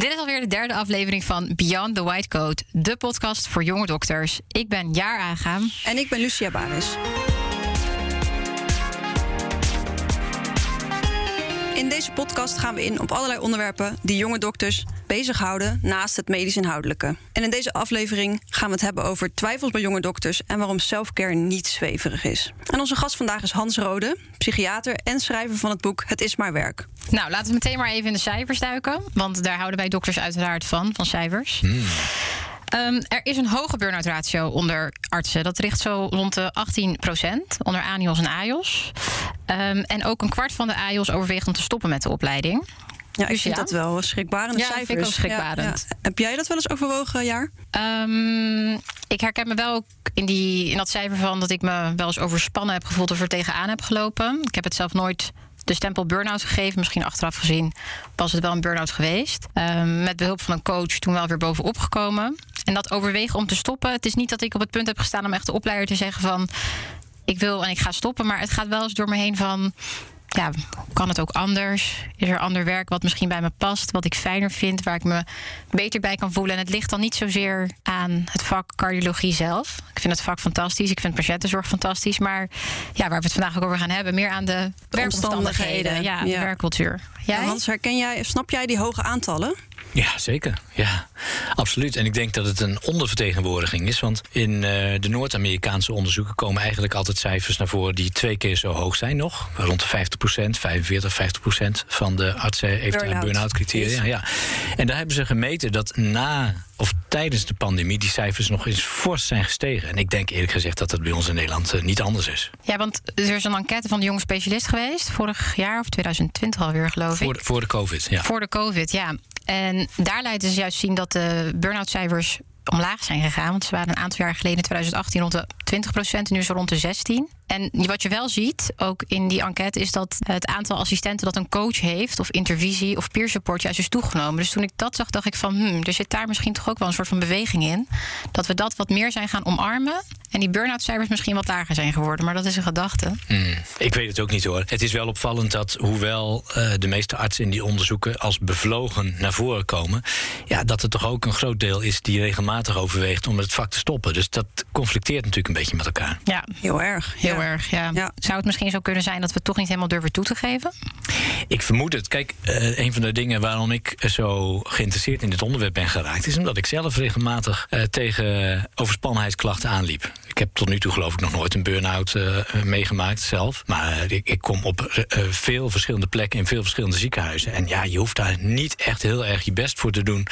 Dit is alweer de derde aflevering van Beyond the White Coat, de podcast voor jonge dokters. Ik ben Jaar Aangaam. En ik ben Lucia Baris. Podcast gaan we in op allerlei onderwerpen die jonge dokters bezighouden naast het medisch inhoudelijke. En in deze aflevering gaan we het hebben over twijfels bij jonge dokters en waarom selfcare niet zweverig is. En onze gast vandaag is Hans Rode, psychiater en schrijver van het boek Het is maar werk. Nou, laten we meteen maar even in de cijfers duiken, want daar houden wij dokters uiteraard van, van cijfers. Um, er is een hoge burn-out ratio onder artsen. Dat ligt zo rond de 18% onder ANIOS en AJOS. Um, en ook een kwart van de AJOS overweegt om te stoppen met de opleiding. Ja, ik vind dat wel schrikbarende ja, cijfers. Vind ik ook schrikbarend. Ja, Heb jij dat wel eens overwogen, Jaar? Um, ik herken me wel ook in, die, in dat cijfer van dat ik me wel eens overspannen heb gevoeld of er tegenaan heb gelopen. Ik heb het zelf nooit de stempel burn-out gegeven. Misschien achteraf gezien was het wel een burn-out geweest. Um, met behulp van een coach toen wel weer bovenop gekomen. En dat overwegen om te stoppen. Het is niet dat ik op het punt heb gestaan om echt de opleider te zeggen van... ik wil en ik ga stoppen, maar het gaat wel eens door me heen van ja, kan het ook anders? Is er ander werk wat misschien bij me past, wat ik fijner vind, waar ik me beter bij kan voelen? En het ligt dan niet zozeer aan het vak cardiologie zelf. Ik vind het vak fantastisch, ik vind patiëntenzorg fantastisch, maar ja, waar we het vandaag ook over gaan hebben, meer aan de, de werkomstandigheden, ja, de werkcultuur. Jij? Hans, herken jij, snap jij die hoge aantallen? Ja, zeker. Ja, absoluut. En ik denk dat het een ondervertegenwoordiging is. Want in uh, de Noord-Amerikaanse onderzoeken komen eigenlijk altijd cijfers naar voren die twee keer zo hoog zijn nog. Rond de 50% 45, 50% van de artsen heeft een burn-out criteria. Ja. En daar hebben ze gemeten dat na of tijdens de pandemie die cijfers nog eens fors zijn gestegen. En ik denk eerlijk gezegd dat dat bij ons in Nederland uh, niet anders is. Ja, want er is een enquête van de jonge specialist geweest vorig jaar of 2020 alweer, geloof voor ik. De, voor de COVID, ja. Voor de COVID, ja. En daar lieten ze juist zien dat de burn-out cijfers omlaag zijn gegaan. Want ze waren een aantal jaar geleden, in 2018, rond de 20 procent. En nu is rond de 16. En wat je wel ziet, ook in die enquête, is dat het aantal assistenten dat een coach heeft, of intervisie of peer support, juist is toegenomen. Dus toen ik dat zag, dacht ik van, hmm, er zit daar misschien toch ook wel een soort van beweging in. Dat we dat wat meer zijn gaan omarmen. En die burn-out cijfers misschien wat lager zijn geworden. Maar dat is een gedachte. Hmm, ik weet het ook niet hoor. Het is wel opvallend dat, hoewel uh, de meeste artsen in die onderzoeken als bevlogen naar voren komen, ja, dat er toch ook een groot deel is die regelmatig overweegt om het vak te stoppen. Dus dat conflicteert natuurlijk een beetje met elkaar. Ja, heel erg. Heel ja. Erg, ja. ja. Zou het misschien zo kunnen zijn dat we het toch niet helemaal durven toe te geven? Ik vermoed het. Kijk, uh, een van de dingen waarom ik zo geïnteresseerd in dit onderwerp ben geraakt, is omdat ik zelf regelmatig uh, tegen overspannenheidsklachten aanliep. Ik heb tot nu toe geloof ik nog nooit een burn-out uh, meegemaakt zelf. Maar ik, ik kom op veel verschillende plekken in veel verschillende ziekenhuizen. En ja, je hoeft daar niet echt heel erg je best voor te doen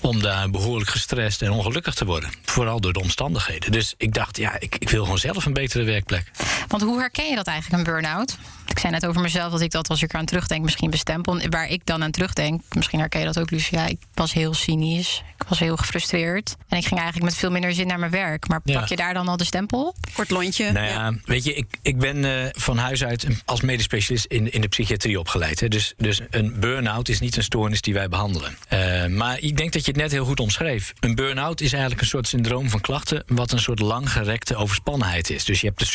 om daar behoorlijk gestrest en ongelukkig te worden. Vooral door de omstandigheden. Dus ik dacht, ja, ik, ik wil gewoon zelf een betere werkplek. Want hoe herken je dat eigenlijk, een burn-out? Ik zei net over mezelf dat ik dat als ik eraan terugdenk misschien bestempel. Waar ik dan aan terugdenk, misschien herken je dat ook, Lucia. Ik was heel cynisch, ik was heel gefrustreerd. En ik ging eigenlijk met veel minder zin naar mijn werk. Maar Ja. pak je daar dan al de stempel op? Kort lontje. Nou ja, weet je, ik, ik ben eh, van huis uit als medisch specialist in, in de psychiatrie opgeleid. Hè. Dus, dus een burn-out is niet een stoornis die wij behandelen. Eh, maar ik denk dat je het net heel goed omschreef. Een burn-out is eigenlijk een soort syndroom van klachten... wat een soort langgerekte overspannenheid is. Dus je hebt de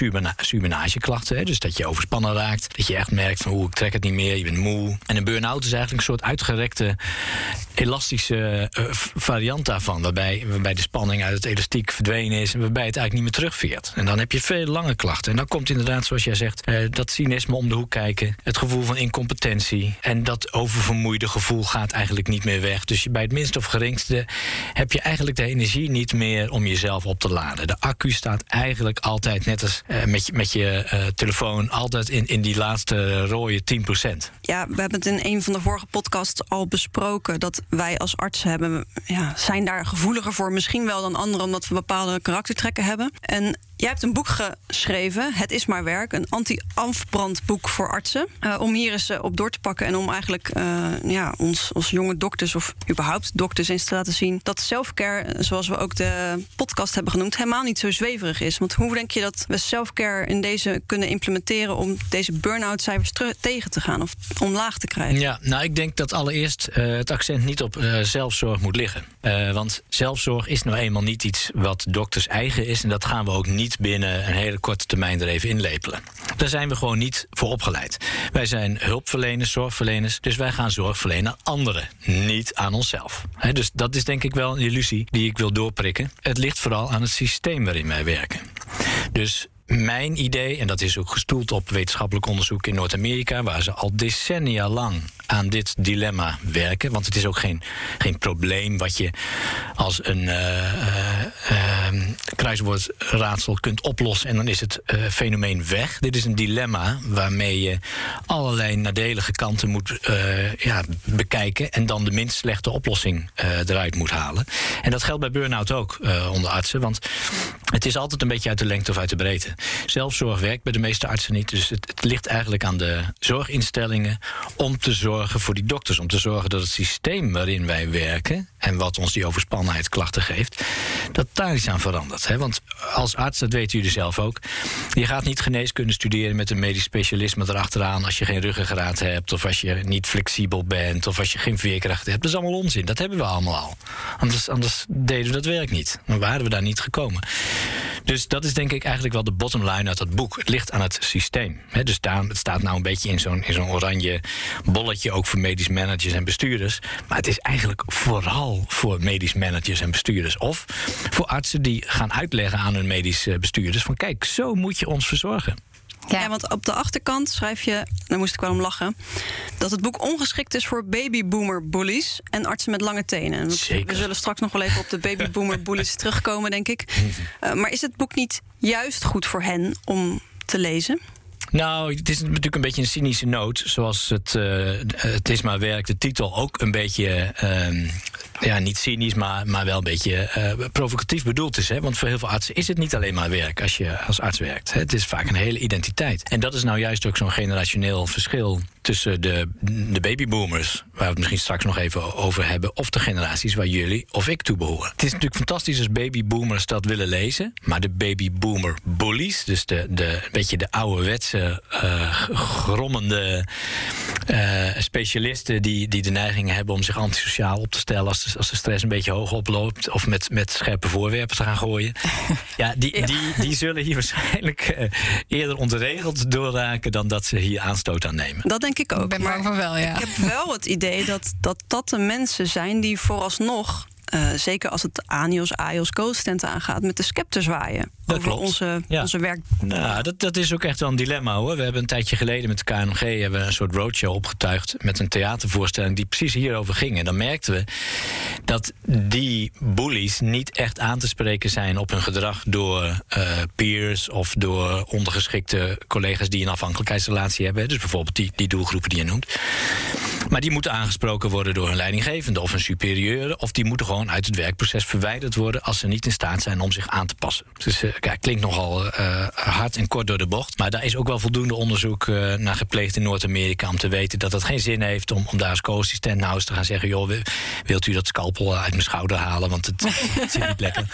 hè, dus dat je overspannen raakt. Dat je echt merkt van, oeh, ik trek het niet meer, je bent moe. En een burn-out is eigenlijk een soort uitgerekte, elastische eh, variant daarvan... Waarbij, waarbij de spanning uit het elastiek verdwenen is... en waarbij het eigenlijk niet meer terugveert. En dan heb je veel lange klachten. En dan komt inderdaad, zoals jij zegt, eh, dat cynisme om de hoek kijken... het gevoel van incompetentie. En dat oververmoeide gevoel gaat eigenlijk niet meer weg. Dus bij het minste of geringste heb je eigenlijk de energie niet meer... om jezelf op te laden. De accu staat eigenlijk altijd, net als eh, met je, telefoon... altijd in, in die laatste rode 10% Ja, we hebben het in een van de vorige podcasts al besproken dat wij als artsen hebben, ja, zijn daar gevoeliger voor, misschien wel dan anderen, omdat we bepaalde karaktertrekken hebben. En jij hebt een boek geschreven, Het is maar werk, een anti-afbrandboek voor artsen. Eh, om hier eens eh, op door te pakken en om eigenlijk eh, ja, ons als jonge dokters of überhaupt dokters eens te laten zien dat selfcare, zoals we ook de podcast hebben genoemd, helemaal niet zo zweverig is. Want hoe denk je dat we selfcare in deze kunnen implementeren om deze burn-out cijfers terug tegen te gaan of omlaag te krijgen? Ja, nou, ik denk dat allereerst het accent niet op zelfzorg moet liggen. Want zelfzorg is nou eenmaal niet iets wat dokters eigen is. En dat gaan we ook niet binnen een hele korte termijn er even inlepelen. Daar zijn we gewoon niet voor opgeleid. Wij zijn hulpverleners, zorgverleners, dus wij gaan zorg verlenen aan anderen, niet aan onszelf. dus dat is denk ik wel een illusie die ik wil doorprikken. Het ligt vooral aan het systeem waarin wij werken. Dus mijn idee, en dat is ook gestoeld op wetenschappelijk onderzoek in Noord-Amerika, waar ze al decennia lang aan dit dilemma werken. Want het is ook geen, geen probleem wat je als een uh, uh, kruiswoordraadsel kunt oplossen en dan is het uh, fenomeen weg. Dit is een dilemma waarmee je allerlei nadelige kanten moet ja, bekijken en dan de minst slechte oplossing eruit moet halen. En dat geldt bij burn-out ook onder artsen, want het is altijd een beetje uit de lengte of uit de breedte. Zelfzorg werkt bij de meeste artsen niet. Dus het, het, ligt eigenlijk aan de zorginstellingen om te zorgen voor die dokters. Om te zorgen dat het systeem waarin wij werken en wat ons die overspannenheidsklachten geeft, dat daar iets aan verandert. Hè? Want als arts, dat weten jullie zelf ook, je gaat niet geneeskunde studeren met een medisch specialisme erachteraan als je geen ruggengraat hebt, of als je niet flexibel bent, of als je geen veerkracht hebt. Dat is allemaal onzin. Dat hebben we allemaal al. Anders, anders deden we dat werk niet. Dan waren we daar niet gekomen. Dus dat is denk ik eigenlijk wel de bottom line uit dat boek. Het ligt aan het systeem. dus daar, het staat nou een beetje in zo'n zo'n oranje bolletje, ook voor medisch managers en bestuurders. Maar het is eigenlijk vooral voor medisch managers en bestuurders. Of voor artsen die gaan uitleggen aan hun medisch bestuurders: van kijk, zo moet je ons verzorgen. Ja. want op de achterkant schrijf je, daar moest ik wel om lachen, dat het boek ongeschikt is voor babyboomer bullies en artsen met lange tenen. Zeker. We zullen straks nog wel even op de babyboomer bullies terugkomen, denk ik. Uh, maar is het boek niet juist goed voor hen om te lezen? Nou, het is natuurlijk een beetje een cynische noot. Zoals het, uh, het is maar werk, de titel ook een beetje. Uh, ja, niet cynisch, maar, maar wel een beetje uh, provocatief bedoeld is. Hè? Want voor heel veel artsen is het niet alleen maar werk als je als arts werkt. Het is vaak een hele identiteit. En dat is nou juist ook zo'n generationeel verschil tussen de, de babyboomers, waar we het misschien straks nog even over hebben, of de generaties waar jullie of ik toe behoren. Het is natuurlijk fantastisch als babyboomers dat willen lezen, maar de babyboomer bullies, dus de, de een beetje de ouderwetse, uh, grommende uh, specialisten die, die de neiging hebben om zich antisociaal op te stellen als de, als de stress een beetje hoog oploopt, of met, met scherpe voorwerpen te gaan gooien. ja, die, ja. Die, die zullen hier waarschijnlijk uh, eerder ontregeld doorraken dan dat ze hier aanstoot aan nemen. Dat denk ik ook. Ik ben bang van wel, ja. Ik heb wel het idee dat, dat dat de mensen zijn die vooralsnog uh, zeker als het ANIOS, AIOS, co-assistenten aangaat, met de scepter zwaaien dat over klopt. onze, Ja. onze werk. Nou, dat, dat is ook echt wel een dilemma hoor. We hebben een tijdje geleden met de KNG hebben we een soort roadshow opgetuigd met een theatervoorstelling die precies hierover ging. En dan merkten we dat die bullies niet echt aan te spreken zijn op hun gedrag door eh, peers of door ondergeschikte collega's die een afhankelijkheidsrelatie hebben. Dus bijvoorbeeld die, die doelgroepen die je noemt. Maar die moeten aangesproken worden door hun leidinggevende of een superieur. Of die moeten gewoon uit het werkproces verwijderd worden als ze niet in staat zijn om zich aan te passen. Dus uh, kijk, klinkt nogal uh, hard en kort door de bocht. Maar daar is ook wel voldoende onderzoek uh, naar gepleegd in Noord-Amerika om te weten dat het geen zin heeft om, om daar als co-assistent nou eens te gaan zeggen: joh, wilt u dat scalpel uit mijn schouder halen? Want het, het zit niet lekker.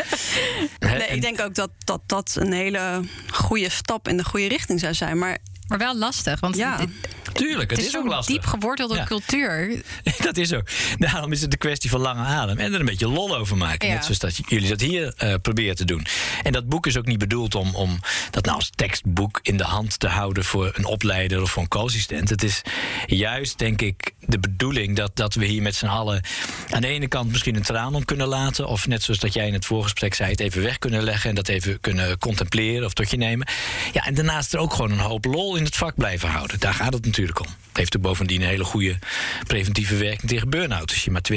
Nee, ik denk ook dat, dat dat een hele goede stap in de goede richting zou zijn. Maar Maar wel lastig, want Ja. Tuurlijk, het, het is, is ook lastig. diep gewortelde Ja. cultuur. Dat is ook. Daarom is het een kwestie van lange adem. En er een beetje lol over maken. Ja. Net zoals dat jullie dat hier eh, proberen te doen. En dat boek is ook niet bedoeld om, om dat nou als tekstboek in de hand te houden voor een opleider of voor een co-assistent. Het is juist, denk ik, de bedoeling dat, dat we hier met z'n allen aan de ene kant misschien een traan om kunnen laten. Of net zoals dat jij in het voorgesprek zei, het even weg kunnen leggen en dat even kunnen contempleren of tot je nemen. Ja, en daarnaast er ook gewoon een hoop lol in het vak blijven houden. Daar gaat het natuurlijk om. Het heeft ook bovendien een hele goede preventieve werking tegen burn-out. Als je maar 20%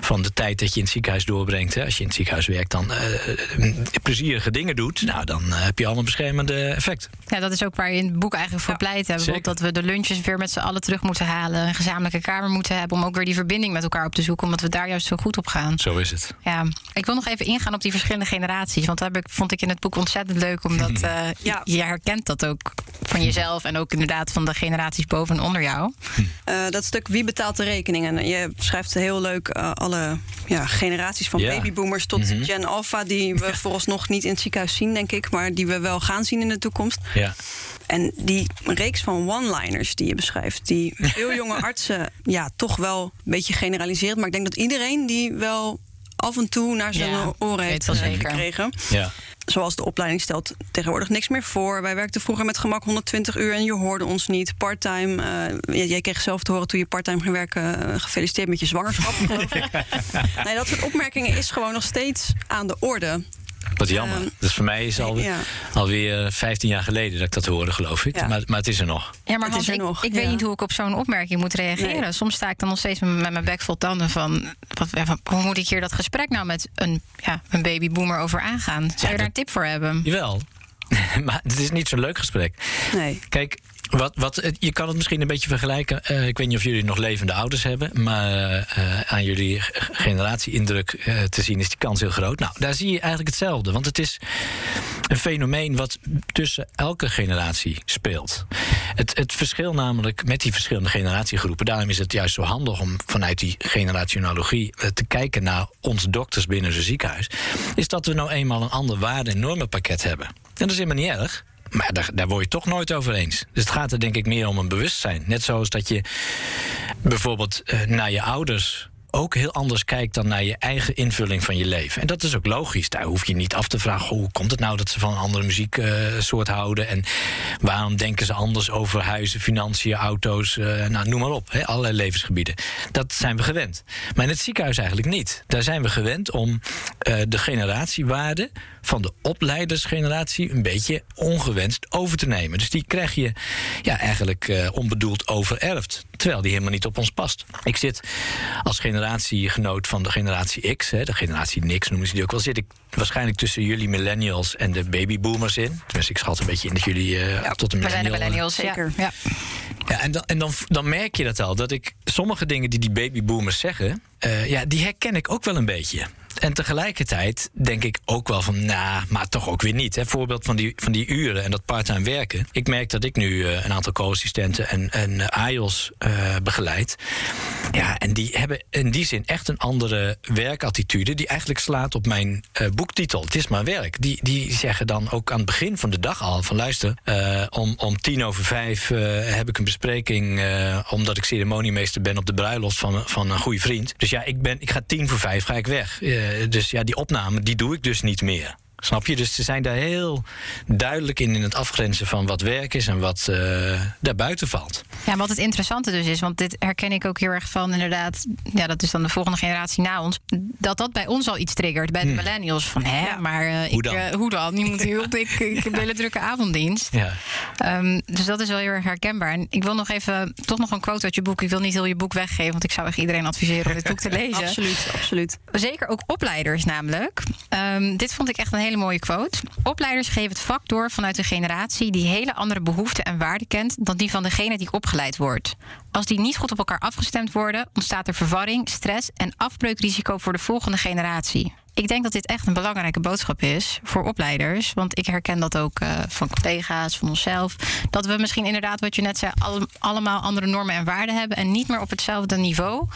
van de tijd dat je in het ziekenhuis doorbrengt, hè, als je in het ziekenhuis werkt, dan eh, eh, plezierige dingen doet, nou dan eh, heb je allemaal beschermende effecten. Ja, dat is ook waar je in het boek eigenlijk voor Ja, pleit. Hè. Bijvoorbeeld zeker. dat we de lunches weer met z'n allen terug moeten halen. Een gezamenlijke kamer moeten hebben. Om ook weer die verbinding met elkaar op te zoeken. Omdat we daar juist zo goed op gaan. Zo is het. Ja, ik wil nog even ingaan op die verschillende generaties. Want dat heb ik, vond ik in het boek ontzettend leuk. Omdat eh, Ja. je herkent dat ook van jezelf. En ook inderdaad van de generaties boven en onder jou. eh, dat stuk wie betaalt de rekeningen? Je schrijft heel leuk eh, alle ja, generaties van Ja. babyboomers tot Gen Alpha... die we vooralsnog niet in het ziekenhuis zien, denk ik... maar die we wel gaan zien in de toekomst. Ja. En die reeks van one-liners die je beschrijft, die veel jonge artsen ja, toch wel een beetje generaliseert. Maar ik denk dat iedereen die wel af en toe naar zijn Ja, oren heeft eh, gekregen. Ja. Zoals de opleiding stelt tegenwoordig niks meer voor. Wij werkten vroeger met gemak 120 uur en je hoorde ons niet. Parttime, uh, jij kreeg zelf te horen toen je parttime ging werken... Uh, gefeliciteerd met je zwangerschap. nee, dat soort opmerkingen is gewoon nog steeds aan de orde. Wat jammer. Um, dus voor mij is al, ja. alweer 15 jaar geleden dat ik dat hoorde, geloof ik. Ja. Maar, maar het is er nog. Ja, maar Hans, ik, nog. ik ja. weet niet hoe ik op zo'n opmerking moet reageren. Nee. Soms sta ik dan nog steeds met mijn bek vol tanden van, wat, hoe moet ik hier dat gesprek nou met een, ja, een babyboomer over aangaan? Zou je daar een tip voor hebben? Jawel. maar het is niet zo'n leuk gesprek. Nee. Kijk, wat, wat, je kan het misschien een beetje vergelijken. Uh, ik weet niet of jullie nog levende ouders hebben. Maar uh, aan jullie generatieindruk uh, te zien is die kans heel groot. Nou, daar zie je eigenlijk hetzelfde. Want het is een fenomeen wat tussen elke generatie speelt. Het, het verschil namelijk met die verschillende generatiegroepen. Daarom is het juist zo handig om vanuit die generationologie te kijken naar onze dokters binnen het ziekenhuis. Is dat we nou eenmaal een ander waarde- en normenpakket hebben. En dat is helemaal niet erg. Maar daar, daar word je toch nooit over eens. Dus het gaat er denk ik meer om een bewustzijn. Net zoals dat je bijvoorbeeld uh, naar je ouders ook heel anders kijkt dan naar je eigen invulling van je leven. En dat is ook logisch. Daar hoef je niet af te vragen hoe komt het nou dat ze van een andere muzieksoort uh, houden en waarom denken ze anders over huizen, financiën, auto's, uh, nou noem maar op, hè, allerlei levensgebieden. Dat zijn we gewend. Maar in het ziekenhuis eigenlijk niet. Daar zijn we gewend om uh, de generatiewaarde van de opleidersgeneratie een beetje ongewenst over te nemen. Dus die krijg je ja, eigenlijk uh, onbedoeld overerfd. Terwijl die helemaal niet op ons past. Ik zit als generatiegenoot van de generatie X, hè, de generatie Nix noemen ze die ook wel, zit ik waarschijnlijk tussen jullie millennials en de babyboomers in. Tenminste, ik schat een beetje in dat jullie uh, ja, tot de millennials. De millennials, zeker. Ja. Ja, en, dan, en dan, dan merk je dat al. Dat ik sommige dingen die die babyboomers zeggen, uh, ja, die herken ik ook wel een beetje. En tegelijkertijd denk ik ook wel van, nou, maar toch ook weer niet. Hè. Voorbeeld van die, van die uren en dat parttime werken. Ik merk dat ik nu uh, een aantal co-assistenten en, en AIOS uh, begeleid. Ja, en die hebben in die zin echt een andere werkattitude... die eigenlijk slaat op mijn boektitel. Het is maar werk. Die, die zeggen dan ook aan het begin van de dag al van... luister, om, om tien over vijf heb ik een bespreking... omdat ik ceremoniemeester ben op de bruiloft van, van een goede vriend. Dus ja, ik, ben, ik ga tien voor vijf ga ik weg dus ja, die opname, die doe ik dus niet meer. Snap je? Dus ze zijn daar heel duidelijk in, in het afgrenzen van wat werk is en wat uh, daarbuiten valt. Ja, wat het interessante dus is, want dit herken ik ook heel erg van inderdaad, ja, dat is dan de volgende generatie na ons, dat dat bij ons al iets triggert, bij de hmm. millennials. Van hè, ja. maar uh, hoe, ik, dan? Uh, hoe dan? Niemand hielp, ik, ik heb een hele drukke avonddienst. Ja. Um, dus dat is wel heel erg herkenbaar. En ik wil nog even, toch nog een quote uit je boek. Ik wil niet heel je boek weggeven, want ik zou echt iedereen adviseren om dit boek te lezen. absoluut, absoluut. Zeker ook opleiders namelijk. Um, dit vond ik echt een hele mooie quote. Opleiders geven het vak door vanuit een generatie die hele andere behoeften en waarden kent dan die van degene die opgeleid wordt. Als die niet goed op elkaar afgestemd worden, ontstaat er verwarring, stress en afbreukrisico voor de volgende generatie. Ik denk dat dit echt een belangrijke boodschap is voor opleiders. Want ik herken dat ook uh, van collega's, van onszelf. Dat we misschien inderdaad, wat je net zei, al, allemaal andere normen en waarden hebben. En niet meer op hetzelfde niveau.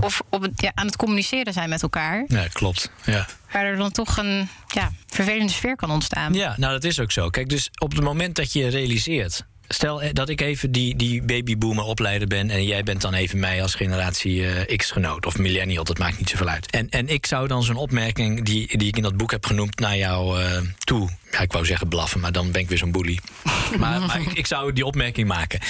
Of op het, ja, aan het communiceren zijn met elkaar. Ja, klopt. Ja. Waar er dan toch een ja, vervelende sfeer kan ontstaan. Ja, nou dat is ook zo. Kijk, dus op het moment dat je realiseert Stel eh, dat ik even die, die babyboomer opleider ben en jij bent dan even mij als generatie uh, X-genoot of millennial, dat maakt niet zoveel uit. En, en ik zou dan zo'n opmerking die, die ik in dat boek heb genoemd naar jou uh, toe. Ja, ik wou zeggen blaffen, maar dan ben ik weer zo'n bully. maar, maar ik, ik, zou die opmerking maken.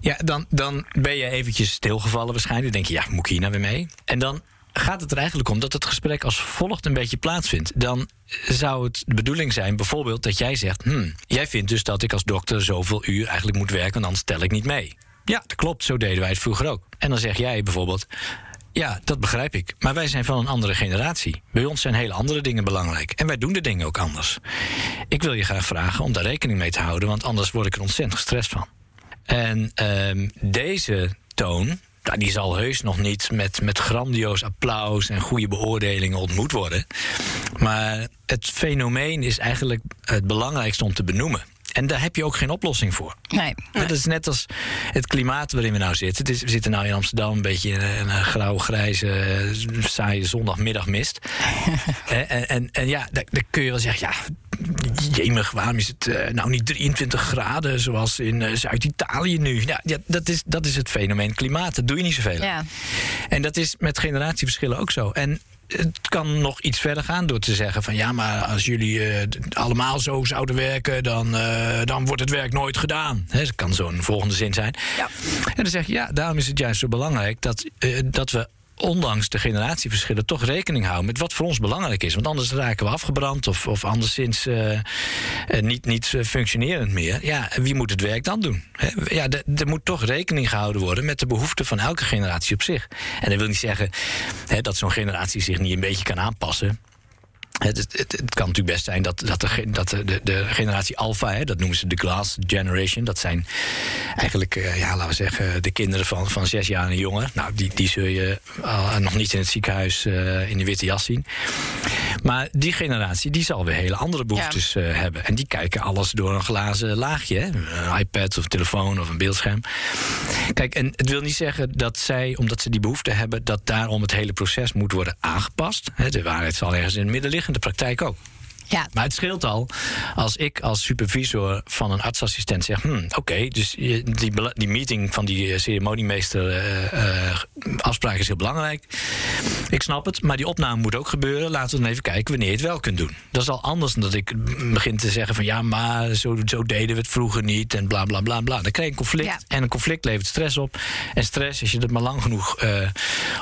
Ja, dan, dan ben je eventjes stilgevallen waarschijnlijk. Dan denk je, ja, moet ik hier nou weer mee? En dan gaat het er eigenlijk om dat het gesprek als volgt een beetje plaatsvindt. Dan zou het de bedoeling zijn, bijvoorbeeld, dat jij zegt: hmm, Jij vindt dus dat ik als dokter zoveel uur eigenlijk moet werken, want anders tel ik niet mee. Ja, dat klopt, zo deden wij het vroeger ook. En dan zeg jij bijvoorbeeld: Ja, dat begrijp ik. Maar wij zijn van een andere generatie. Bij ons zijn hele andere dingen belangrijk. En wij doen de dingen ook anders. Ik wil je graag vragen om daar rekening mee te houden, want anders word ik er ontzettend gestrest van. En uh, deze toon, die zal heus nog niet met, met grandioos applaus en goede beoordelingen ontmoet worden. Maar het fenomeen is eigenlijk het belangrijkste om te benoemen. En daar heb je ook geen oplossing voor. Nee. Dat is net als het klimaat waarin we nou zitten. Het is, we zitten nou in Amsterdam een beetje in een, een grauw-grijze, saaie zondagmiddagmist. en, en, en, ja, daar, daar, kun je wel zeggen, ja, jemig, waarom is het uh, nou niet 23 graden zoals in uh, Zuid-Italië nu? Ja, ja, dat, is, dat is het fenomeen klimaat. Dat doe je niet zoveel. Ja. En dat is met generatieverschillen ook zo. En het kan nog iets verder gaan door te zeggen van ja, maar als jullie eh, allemaal zo zouden werken, dan, eh, dan wordt het werk nooit gedaan. Dat kan zo'n volgende zin zijn. Ja. En dan zeg je ja, daarom is het juist zo belangrijk dat, eh, dat we ondanks de generatieverschillen toch rekening houden met wat voor ons belangrijk is. Want anders raken we afgebrand of, of anderszins eh, eh, niet, niet eh, functionerend meer. Ja, wie moet het werk dan doen? Ja, er moet toch rekening gehouden worden met de behoeften van elke generatie op zich. En dat wil niet zeggen dat zo'n generatie zich niet een beetje kan aanpassen. Het, het, het, het kan natuurlijk best zijn dat, dat, de, dat de, de, generatie Alpha, hè, dat noemen ze de Glass Generation, dat zijn eigenlijk, eh, ja, laten we zeggen, de kinderen van, van zes jaar en jonger. Nou, die, die zul je eh, nog niet in het ziekenhuis eh, in de witte jas zien. Maar die generatie, die zal weer hele andere behoeftes eh, hebben. En die kijken alles door een glazen laagje. Hè? Een iPad of een telefoon of een beeldscherm. Kijk, en het wil niet zeggen dat zij, omdat ze die behoefte hebben, dat daarom het hele proces moet worden aangepast. Hè, De waarheid zal ergens in het midden liggen, de praktijk ook. Ja, Maar het scheelt al als ik als supervisor van een artsassistent zeg: hm, oké, dus die, die meeting van die eh, ceremoniemeester eh, eh, afspraak is heel belangrijk. Ik snap het, maar die opname moet ook gebeuren. Laten we dan even kijken wanneer je het wel kunt doen. Dat is al anders dan dat ik begin te zeggen van ja, maar zo, zo deden we het vroeger niet en bla bla bla bla. Dan krijg je een conflict Ja. en een conflict levert stress op. En stress, als je dat maar lang genoeg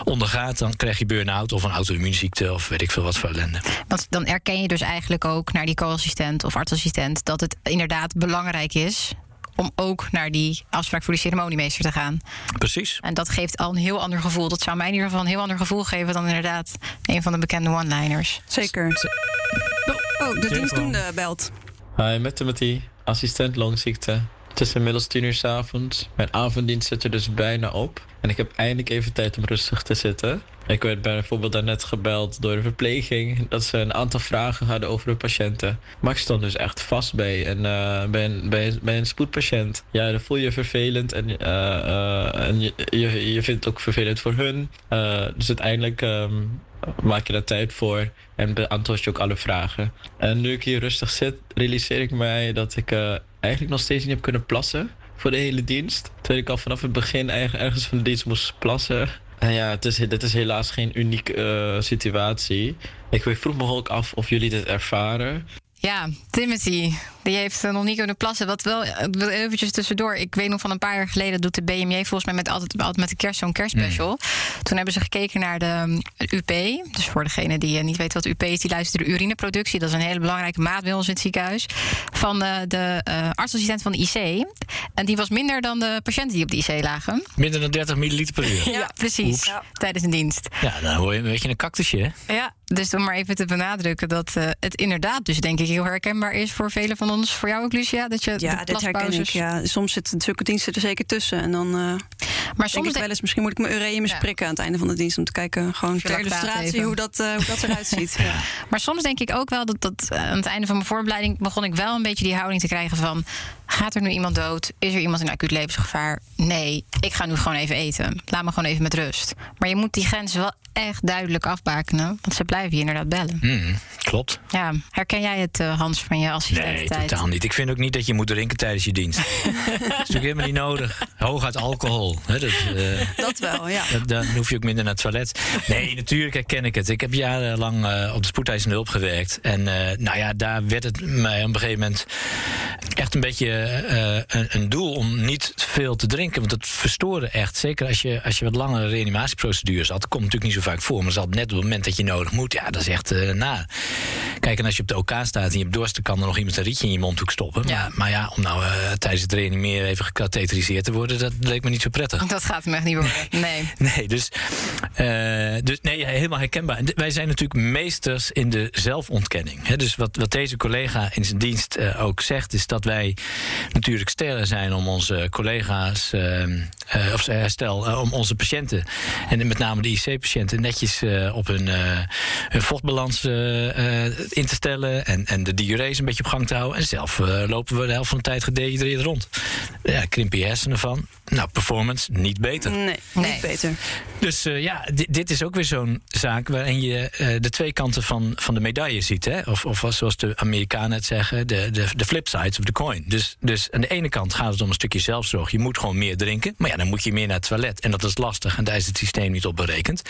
ondergaat, dan krijg je burn-out of een auto-immuunziekte of weet ik veel wat voor ellende. want dan erken je dus eigenlijk ook naar die co-assistent of artsassistent dat het inderdaad belangrijk is om ook naar die afspraak voor die ceremoniemeester te gaan. Precies. En dat geeft al een heel ander gevoel. Dat zou mij in ieder geval een heel ander gevoel geven dan inderdaad een van de bekende one-liners. Zeker. Oh, de dienstdoende belt. Hi, met Timothy, assistent longziekte. Het is inmiddels tien uur 's avonds. Mijn avonddienst zit er dus bijna op. En ik heb eindelijk even tijd om rustig te zitten. Ik werd bijvoorbeeld daarnet gebeld door de verpleging... dat ze een aantal vragen hadden over de patiënten. Maar ik stond dus echt vast bij een, eh, bij een, bij een, spoedpatiënt. Ja, dan voel je je vervelend en, eh, eh, en je, je, je vindt het ook vervelend voor hun. Dus uiteindelijk ehm, maak je daar tijd voor en beantwoord je ook alle vragen. En nu ik hier rustig zit, realiseer ik mij dat ik eigenlijk nog steeds niet heb kunnen plassen voor de hele dienst. Terwijl ik al vanaf het begin eigen- ergens van de dienst moest plassen. En ja, het is, dit is helaas geen unieke eh, situatie. Ik vroeg me ook af of jullie dit ervaren. Ja, Timothy, die heeft eh, nog niet kunnen plassen. Wat wel, eh, eventjes tussendoor. Ik weet nog van een paar jaar geleden doet de BMJ volgens mij met altijd, altijd met de kerst zo'n kerstspecial. Toen hebben ze gekeken naar de um, UP. Dus voor degene die eh, niet weet wat UP is, die luistert de urineproductie. Dat is een hele belangrijke maat bij ons in het ziekenhuis. Van eh, de eh artsassistent van de IC. En die was minder dan de patiënten die op de IC lagen. Minder dan 30 milliliter per uur. Ja, precies. Tijdens een dienst. Ja, dan hoor je een beetje een cactusje, hè? Ja, dus om maar even te benadrukken dat het inderdaad dus denk ik heel herkenbaar is voor velen van ons. Voor jou ook, Lucia, dat je Ja, de dit herken ik. Ja. Soms zitten zulke diensten er zeker tussen. En dan eh, Maar denk soms ik wel eens, misschien moet ik mijn ureum Ja. prikken aan het einde van de dienst... om te kijken, gewoon ter illustratie, even. hoe dat, eh, hoe dat eruit ziet. Ja. Maar soms denk ik ook wel dat, dat eh, aan het einde van mijn voorbereiding begon ik wel een beetje die houding te krijgen van: gaat er nu iemand dood? Is er iemand in acuut levensgevaar? Nee, ik ga nu gewoon even eten. Laat me gewoon even met rust. Maar je moet die grens wel echt duidelijk afbakenen, want ze blijven je inderdaad bellen. Mm, klopt. Ja, herken jij het, eh, Hans, van je Nee, assistententijd? totaal niet. Ik vind ook niet dat je moet drinken tijdens je dienst. dat is natuurlijk helemaal niet nodig. Hooguit alcohol. Hè, dat, eh, Dat wel, ja. dat- dan hoef je ook minder naar het toilet. Nee, natuurlijk herken ik het. Ik heb jarenlang eh, op de spoedeisende hulp gewerkt. En eh, nou ja, daar werd het mij op een gegeven moment echt een beetje eh, een, een doel om niet veel te drinken. Want het verstoorde echt. Zeker als je, als je wat langere reanimatieprocedures had. Dat komt natuurlijk niet zo vaak voor. Maar dat net op het moment dat je nodig moet. Ja, dat is echt eh na. Kijk, en als je op de OK staat en je hebt dorst, dan kan er nog iemand een rietje in je mondhoek stoppen. Ja. Maar, maar ja, om nou eh, tijdens het reanimeren even gekatheteriseerd te worden, dat leek me niet zo prettig. Dat gaat hem echt niet worden. Nee. Nee, dus, eh, dus nee, helemaal herkenbaar. Wij zijn natuurlijk meesters in de zelfontkenning. Hè? Dus wat, wat deze collega in zijn dienst eh, ook zegt, is dat wij natuurlijk sterren zijn om onze collega's, eh, eh, of eh, stel, eh, om onze patiënten, en met name de IC-patiënten, netjes eh, op hun, eh, hun vochtbalans in te stellen en, en de diurese een beetje op gang te houden. En zelf eh, lopen we de helft van de tijd gedehydreerd rond. Ja, krimp je hersenen van. Nou, performance niet beter. Nee, Nee. niet beter. Dus eh, ja, dit, is ook weer zo'n zaak waarin je eh, de twee kanten van, van de medaille ziet. Hè? Of, of zoals de Amerikanen het zeggen, de, de, de flip sides of the coin. Dus, dus aan de ene kant gaat het om een stukje zelfzorg. Je moet gewoon meer drinken. Maar ja, dan moet je meer naar het toilet. En dat is lastig en daar is het systeem niet op berekend.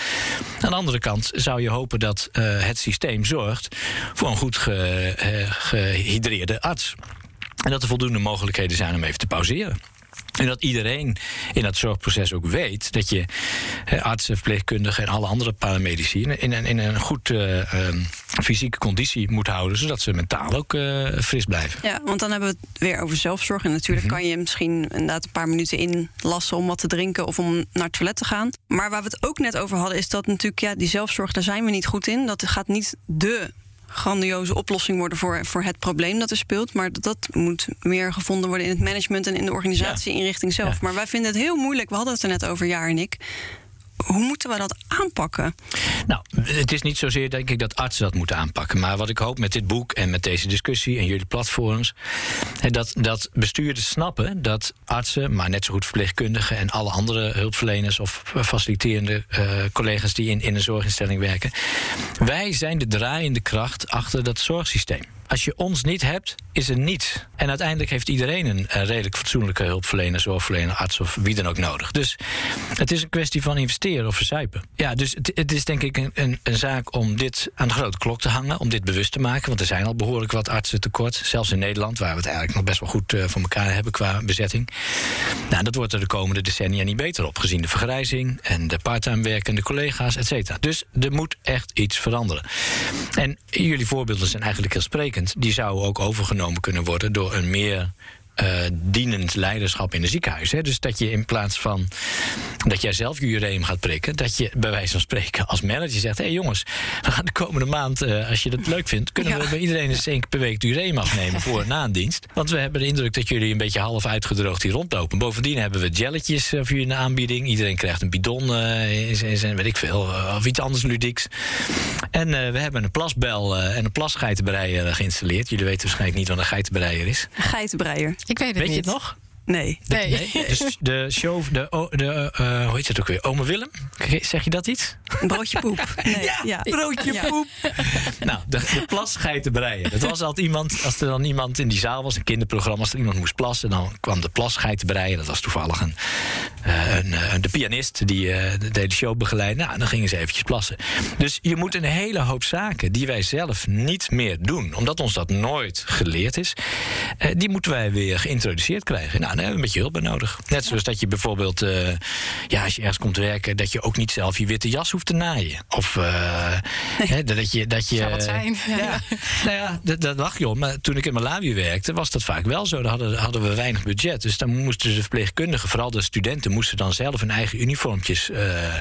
Aan de andere kant zou je hopen dat eh, het systeem zorgt voor een goed ge, eh, gehydreerde arts. En dat er voldoende mogelijkheden zijn om even te pauzeren. En dat iedereen in dat zorgproces ook weet dat je artsen, verpleegkundigen en alle andere paramedici in een, in een goed eh, ehm, fysieke conditie moet houden, zodat ze mentaal ook eh, fris blijven. Ja, want dan hebben we het weer over zelfzorg. En natuurlijk Mhm. kan je misschien inderdaad een paar minuten inlassen om wat te drinken of om naar het toilet te gaan. Maar waar we het ook net over hadden, is dat natuurlijk, ja, die zelfzorg, daar zijn we niet goed in. Dat gaat niet de grandioze oplossing worden voor, voor het probleem dat er speelt. Maar dat, dat moet meer gevonden worden in het management en in de organisatieinrichting zelf. Ja. Maar wij vinden het heel moeilijk. We hadden het er net over, Jaar en ik. Hoe moeten we dat aanpakken? Nou, het is niet zozeer denk ik dat artsen dat moeten aanpakken. Maar wat ik hoop met dit boek en met deze discussie en jullie platforms. Dat, dat bestuurders snappen dat artsen, maar net zo goed verpleegkundigen en alle andere hulpverleners of faciliterende eh, collega's die in, in een zorginstelling werken. Wij zijn de draaiende kracht achter dat zorgsysteem. Als je ons niet hebt, is er niets. En uiteindelijk heeft iedereen een eh, redelijk fatsoenlijke hulpverlener, zorgverlener, arts of wie dan ook nodig. Dus het is een kwestie van investeren of verzuipen. Ja, dus het, het is denk ik een, een, een zaak om dit aan de grote klok te hangen, om dit bewust te maken. Want er zijn al behoorlijk wat artsen tekort, zelfs in Nederland, waar we het eigenlijk nog best wel goed eh, voor elkaar hebben qua bezetting. Nou, dat wordt er de komende decennia niet beter op, gezien de vergrijzing en de parttime werkende collega's, et cetera. Dus er moet echt iets veranderen. En jullie voorbeelden zijn eigenlijk heel sprekend. Die zouden ook overgenomen kunnen worden door een meer dienend leiderschap in de ziekenhuis. Hè? Dus dat je in plaats van dat jij zelf je ureum gaat prikken, dat je bij wijze van spreken als manager zegt: hé hey jongens, we gaan de komende maand, eh, als je dat leuk vindt, kunnen Ja. we bij iedereen eens één keer per week ureum afnemen voor na een dienst. Want we hebben de indruk dat jullie een beetje half uitgedroogd hier rondlopen. Bovendien hebben we jelletjes eh, voor jullie in de aanbieding. Iedereen krijgt een bidon, eh, weet ik veel, eh, of iets anders ludieks. En eh, we hebben een plasbel eh, en een plasgeitenbreier geïnstalleerd. Jullie weten waarschijnlijk niet wat een geitenbreier is. Geitenbreier. Ik weet het Weet je niet. het nog? Nee. Nee. De, de show, de, de eh, hoe heet het ook weer? Ome Willem? Zeg je dat iets? Een broodje poep. Nee, ja. broodje Ja. poep. nou, de, de plasgeitenbreier. Dat was altijd iemand, als er dan iemand in die zaal was, een kinderprogramma, als er iemand moest plassen, dan kwam de plasgeitenbreier. Dat was toevallig een, eh, een, eh, de pianist die eh, de hele show begeleidde. Nou, dan gingen ze eventjes plassen. Dus je moet een hele hoop zaken die wij zelf niet meer doen, omdat ons dat nooit geleerd is, eh, die moeten wij weer geïntroduceerd krijgen. Nou, daar hebben we een beetje hulp bij nodig. Net zoals dat je bijvoorbeeld, eh, ja, als je ergens komt werken, dat je ook niet zelf je witte jas hoeft te naaien. Of eh, hè, dat je. Dat je Zou wat zijn. Ja, Ja. nou ja, dat, dat lag je om. Maar toen ik in Malawi werkte, was dat vaak wel zo. Dan hadden, hadden we weinig budget. Dus dan moesten de verpleegkundigen, vooral de studenten, moesten dan zelf hun eigen uniformpjes eh, ehm,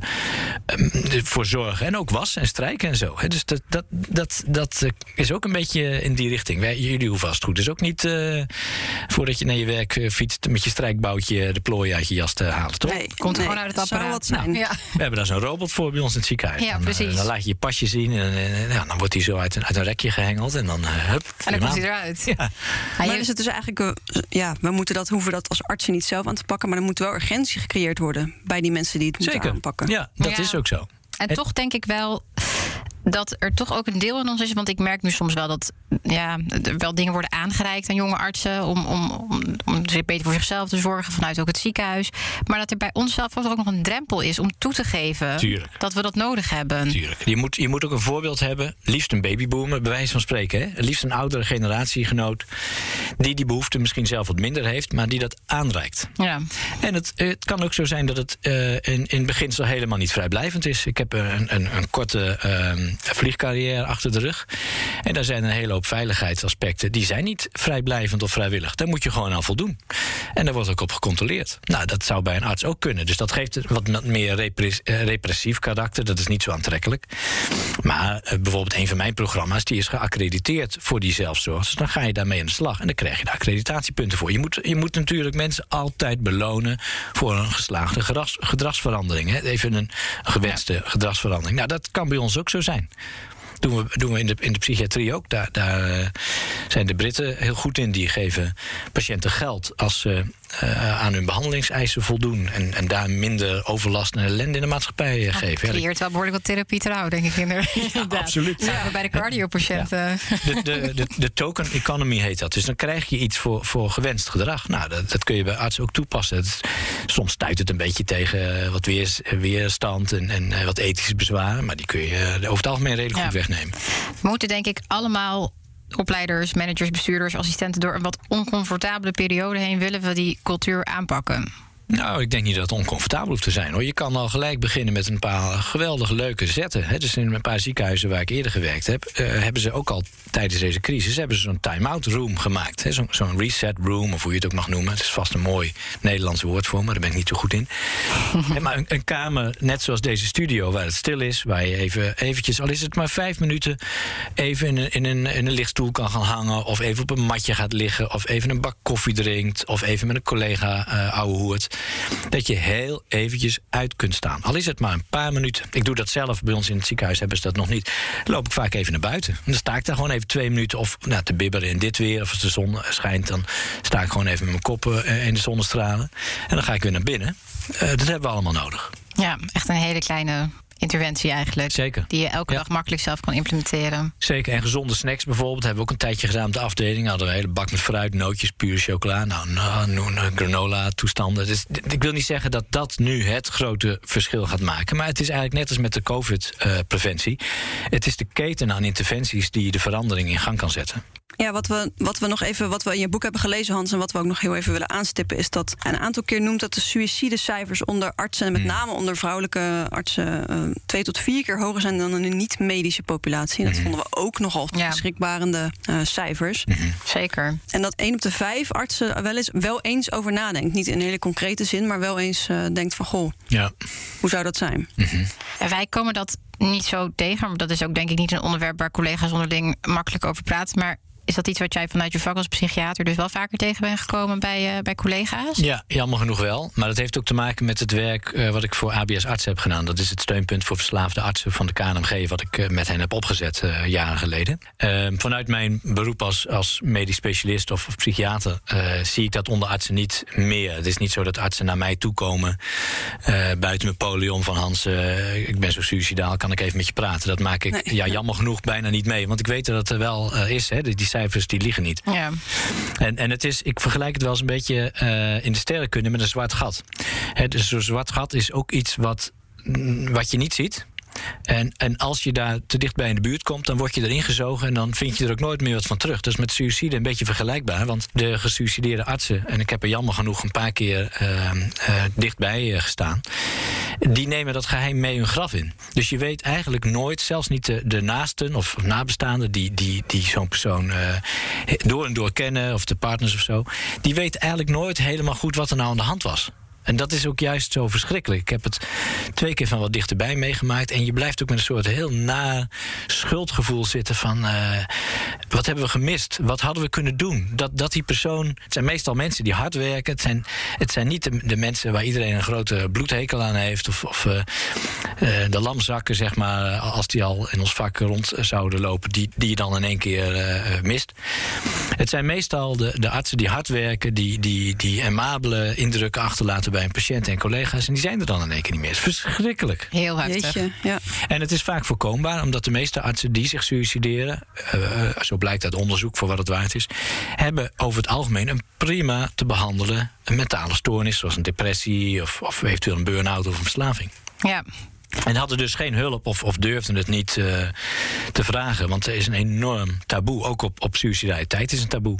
voor zorgen. En ook wassen en strijken en zo. Hè. Dus dat, dat, dat, dat eh, is ook een beetje in die richting. Wij, jullie hoeven vast goed. Dus ook niet eh, voordat je naar je werk eh, fietst met je strijkboutje de plooien uit je jas te halen, toch? Nee, Komt nee, gewoon uit het apparaat. wat zijn. Ja. We hebben daar zo'n robot voor bij ons in het ziekenhuis. Ja, dan, eh, precies. dan laat je je pasje zien en, eh, ja, dan wordt hij zo uit een, uit een rekje gehengeld. En dan, eh, hup, En dan komt hij eruit. Ja. Maar is het dus eigenlijk, eh, ja, we moeten dat, hoeven dat als artsen niet zelf aan te pakken, maar er moet wel urgentie gecreëerd worden bij die mensen die het moeten Zeker. aanpakken. Ja, dat Ja. is ook zo. En toch denk ik wel dat er toch ook een deel in ons is. Want ik merk nu soms wel dat ja, er wel dingen worden aangereikt aan jonge artsen. Om, om, om, om zich beter voor zichzelf te zorgen vanuit ook het ziekenhuis. Maar dat er bij onszelf ook nog een drempel is om toe te geven Tuurlijk. dat we dat nodig hebben. Tuurlijk. Je moet, je moet ook een voorbeeld hebben. Liefst een babyboomer, bij wijze van spreken. Hè? Liefst een oudere generatiegenoot. Die die behoefte misschien zelf wat minder heeft, maar die dat aanreikt. Ja. En het, het kan ook zo zijn dat het eh, in, in beginsel helemaal niet vrijblijvend is. Ik heb een, een, een korte ehm, vliegcarrière achter de rug. En daar zijn een hele hoop veiligheidsaspecten. Die zijn niet vrijblijvend of vrijwillig. Daar moet je gewoon aan voldoen. En daar wordt ook op gecontroleerd. Nou, dat zou bij een arts ook kunnen. Dus dat geeft wat meer eh, repressief karakter. Dat is niet zo aantrekkelijk. Maar eh, bijvoorbeeld een van mijn programma's... die is geaccrediteerd voor die zelfzorg. Dus dan ga je daarmee aan de slag. En dan krijg je daar accreditatiepunten voor. Je moet, je moet natuurlijk mensen altijd belonen... voor een geslaagde gedrags- gedragsverandering. Hè? Even een gewenste gedragsverandering. Nou, dat kan bij ons ook zo zijn. Doen we, doen we in, de, in de psychiatrie ook. Daar, daar eh, zijn de Britten heel goed in. Die geven patiënten geld als ze eh, aan hun behandelingseisen voldoen. En, en daar minder overlast en ellende in de maatschappij uh, geven. Je creëert wel behoorlijk wat therapie trouw, denk ik. Inderdaad. absoluut. Ja. bij de cardiopatiënten. De, de, de, de, token economy heet dat. Dus dan krijg je iets voor, voor gewenst gedrag. Nou, dat, dat kun je bij artsen ook toepassen. soms stuit het een beetje tegen wat weers, weerstand en, en wat ethische bezwaren. Maar die kun je over het algemeen redelijk goed wegnemen. We moeten denk ik allemaal opleiders, managers, bestuurders, assistenten door een wat oncomfortabele periode heen willen we die cultuur aanpakken. Nou, ik denk niet dat het oncomfortabel hoeft te zijn hoor. Je kan al gelijk beginnen met een paar geweldige leuke zetten. Hè. Dus in een paar ziekenhuizen waar ik eerder gewerkt heb, uh, hebben ze ook al tijdens deze crisis hebben ze zo'n time-out room gemaakt. Zo'n zo reset room, of hoe je het ook mag noemen. Het is vast een mooi Nederlands woord voor, maar daar ben ik niet zo goed in. maar een, een, kamer, net zoals deze studio, waar het stil is, waar je even eventjes, al is het maar vijf minuten, even in een, in een, in een lichtstoel kan gaan hangen, of even op een matje gaat liggen, of even een bak koffie drinkt, of even met een collega uh, ouwe hoert dat je heel eventjes uit kunt staan. Al is het maar een paar minuten. Ik doe dat zelf. Bij ons in het ziekenhuis hebben ze dat nog niet. Dan loop ik vaak even naar buiten. En dan sta ik daar gewoon even twee minuten of nou, te bibberen in dit weer. Of als de zon schijnt, dan sta ik gewoon even met mijn kop eh, in de zonnestralen. En dan ga ik weer naar binnen. Uh, dat hebben we allemaal nodig. Ja, echt een hele kleine interventie eigenlijk. Zeker. Die je elke dag makkelijk zelf kan implementeren. Zeker. En gezonde snacks bijvoorbeeld hebben we ook een tijdje gedaan op de afdeling. Hadden we een hele bak met fruit, nootjes, pure chocola. Nou, nou, nou granola toestanden. Dus ik wil niet zeggen dat dat nu het grote verschil gaat maken. Maar het is eigenlijk net als met de COVID-preventie. het is de keten aan interventies die de verandering in gang kan zetten. Ja, wat we, wat we nog even, wat we in je boek hebben gelezen, Hans, en wat we ook nog heel even willen aanstippen, is dat een aantal keer noemt dat de suïcidecijfers onder artsen, en met hmm. name onder vrouwelijke artsen, uh, twee tot vier keer hoger zijn dan in een niet-medische populatie. En dat hmm. vonden we ook nogal ja. schrikbarende uh, cijfers. Hmm. Zeker. En dat één op de vijf artsen wel eens wel eens over nadenkt. Niet in een hele concrete zin, maar wel eens uh, denkt van goh, ja. hoe zou dat zijn? En wij komen dat niet zo tegen, maar dat is ook denk ik niet een onderwerp waar collega's onderling makkelijk over praten. Maar is dat iets wat jij vanuit je vak als psychiater dus wel vaker tegen bent gekomen bij, uh, bij collega's? Ja, jammer genoeg wel. Maar dat heeft ook te maken met het werk uh, wat ik voor ABS Arts heb gedaan. Dat is het steunpunt voor verslaafde artsen van de KNMG, wat ik uh, met hen heb opgezet jaren geleden. Ehm, vanuit mijn beroep als, als medisch specialist of, of psychiater zie ik dat onder artsen niet meer. Het is niet zo dat artsen naar mij toekomen buiten mijn polion van Hans. ik ben zo suicidaal, kan ik even met je praten? Dat maak ik ja, jammer genoeg bijna niet mee. Want ik weet dat het er wel is. Hè, die cijfers die liegen niet. Ja. En, en het is, ik vergelijk het wel eens een beetje uh, in de sterrenkunde met een zwart gat. He, dus zo'n zwart gat is ook iets wat, mm, wat je niet ziet. En, en als je daar te dichtbij in de buurt komt, dan word je erin gezogen en dan vind je er ook nooit meer wat van terug. Dat is met suïcide een beetje vergelijkbaar. Want de gesuicideerde artsen, en ik heb er jammer genoeg een paar keer uh, uh, dichtbij uh, gestaan, die nemen dat geheim mee hun graf in. Dus je weet eigenlijk nooit, zelfs niet de, naasten of nabestaanden die, die, die zo'n persoon door en door kennen, of de partners of zo, die weten eigenlijk nooit helemaal goed wat er nou aan de hand was. En dat is ook juist zo verschrikkelijk. Ik heb het twee keer van wat dichterbij meegemaakt. En je blijft ook met een soort heel na schuldgevoel zitten van... Uh, wat hebben we gemist? Wat hadden we kunnen doen? Dat, dat die persoon... Het zijn meestal mensen die hard werken. Het zijn, het zijn niet de, mensen waar iedereen een grote bloedhekel aan heeft. Of, of uh, uh, de lamzakken, zeg maar, als die al in ons vak rond zouden lopen... die, die je dan in één keer mist. Het zijn meestal de, de artsen die hard werken... die, die, die amabele indrukken achterlaten bij een patiënt en collega's. En die zijn er dan in één keer niet meer. Het is verschrikkelijk. Heel heftig. Jeetje, ja. En het is vaak voorkombaar, omdat de meeste artsen die zich suicideren, uh, zo blijkt uit onderzoek voor wat het waard is, hebben over het algemeen een prima te behandelen een mentale stoornis, zoals een depressie of, of eventueel een burn-out of een verslaving. Ja, en hadden dus geen hulp of, of durfden het niet uh, te vragen. Want er is een enorm taboe. Ook op, op suicidaliteit is een taboe.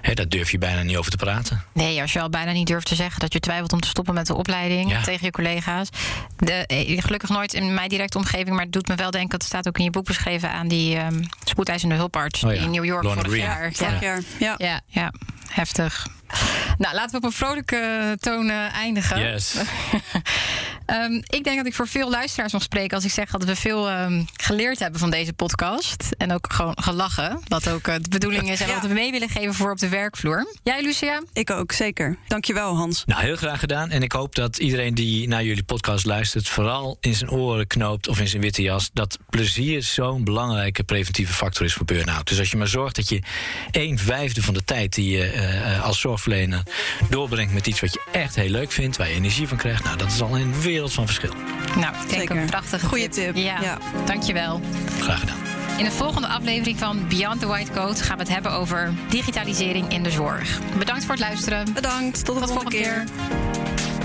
He, daar durf je bijna niet over te praten. Nee, als je al bijna niet durft te zeggen dat je twijfelt om te stoppen met de opleiding ja. tegen je collega's. De, eh, gelukkig nooit in mijn directe omgeving, maar het doet me wel denken, dat staat ook in je boek beschreven aan die um, spoedeisende hulparts oh ja. in New York Lorna vorig Green. jaar. Vorig jaar, ja. ja. Ja, heftig. Nou, laten we op een vrolijke toon uh, eindigen. Yes. Ehm, ik denk dat ik voor veel luisteraars mag spreken als ik zeg dat we veel ehm, geleerd hebben van deze podcast. En ook gewoon gelachen. Wat ook uh, de bedoeling is en Ja. wat we mee willen geven voor op de werkvloer. Jij, Lucia? Ik ook, zeker. Dankjewel, Hans. Nou, heel graag gedaan. En ik hoop dat iedereen die naar jullie podcast luistert... vooral in zijn oren knoopt of in zijn witte jas... dat plezier zo'n belangrijke preventieve factor is voor burn-out. Dus als je maar zorgt dat je een vijfde van de tijd... die je eh, als zorgverlener doorbrengt met iets wat je echt heel leuk vindt... waar je energie van krijgt, nou, dat is al een wereld van verschil. Nou, ik denk Zeker. een prachtige Goeie tip. Ja, Ja. dankjewel. Graag gedaan. In de volgende aflevering van Beyond the White Coat gaan we het hebben over digitalisering in de zorg. Bedankt voor het luisteren. Bedankt, tot de Tot volgende keer.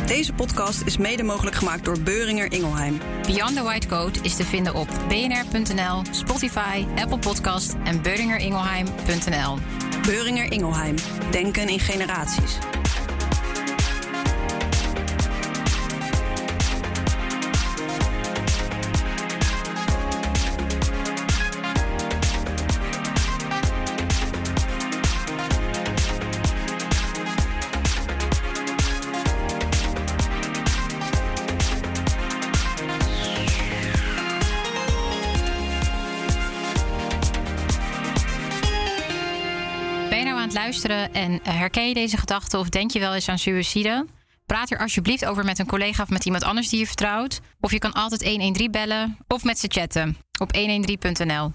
Deze podcast is mede mogelijk gemaakt door Beuringer Ingelheim. Beyond the White Coat is te vinden op bnr.nl, Spotify, Apple Podcast en beuringeringelheim.nl. Beuringer Ingelheim. Denken in generaties. En eh, herken je deze gedachten of denk je wel eens aan suïcide? Praat er alsjeblieft over met een collega of met iemand anders die je vertrouwt. Of je kan altijd 113 bellen of met ze chatten op 113.nl.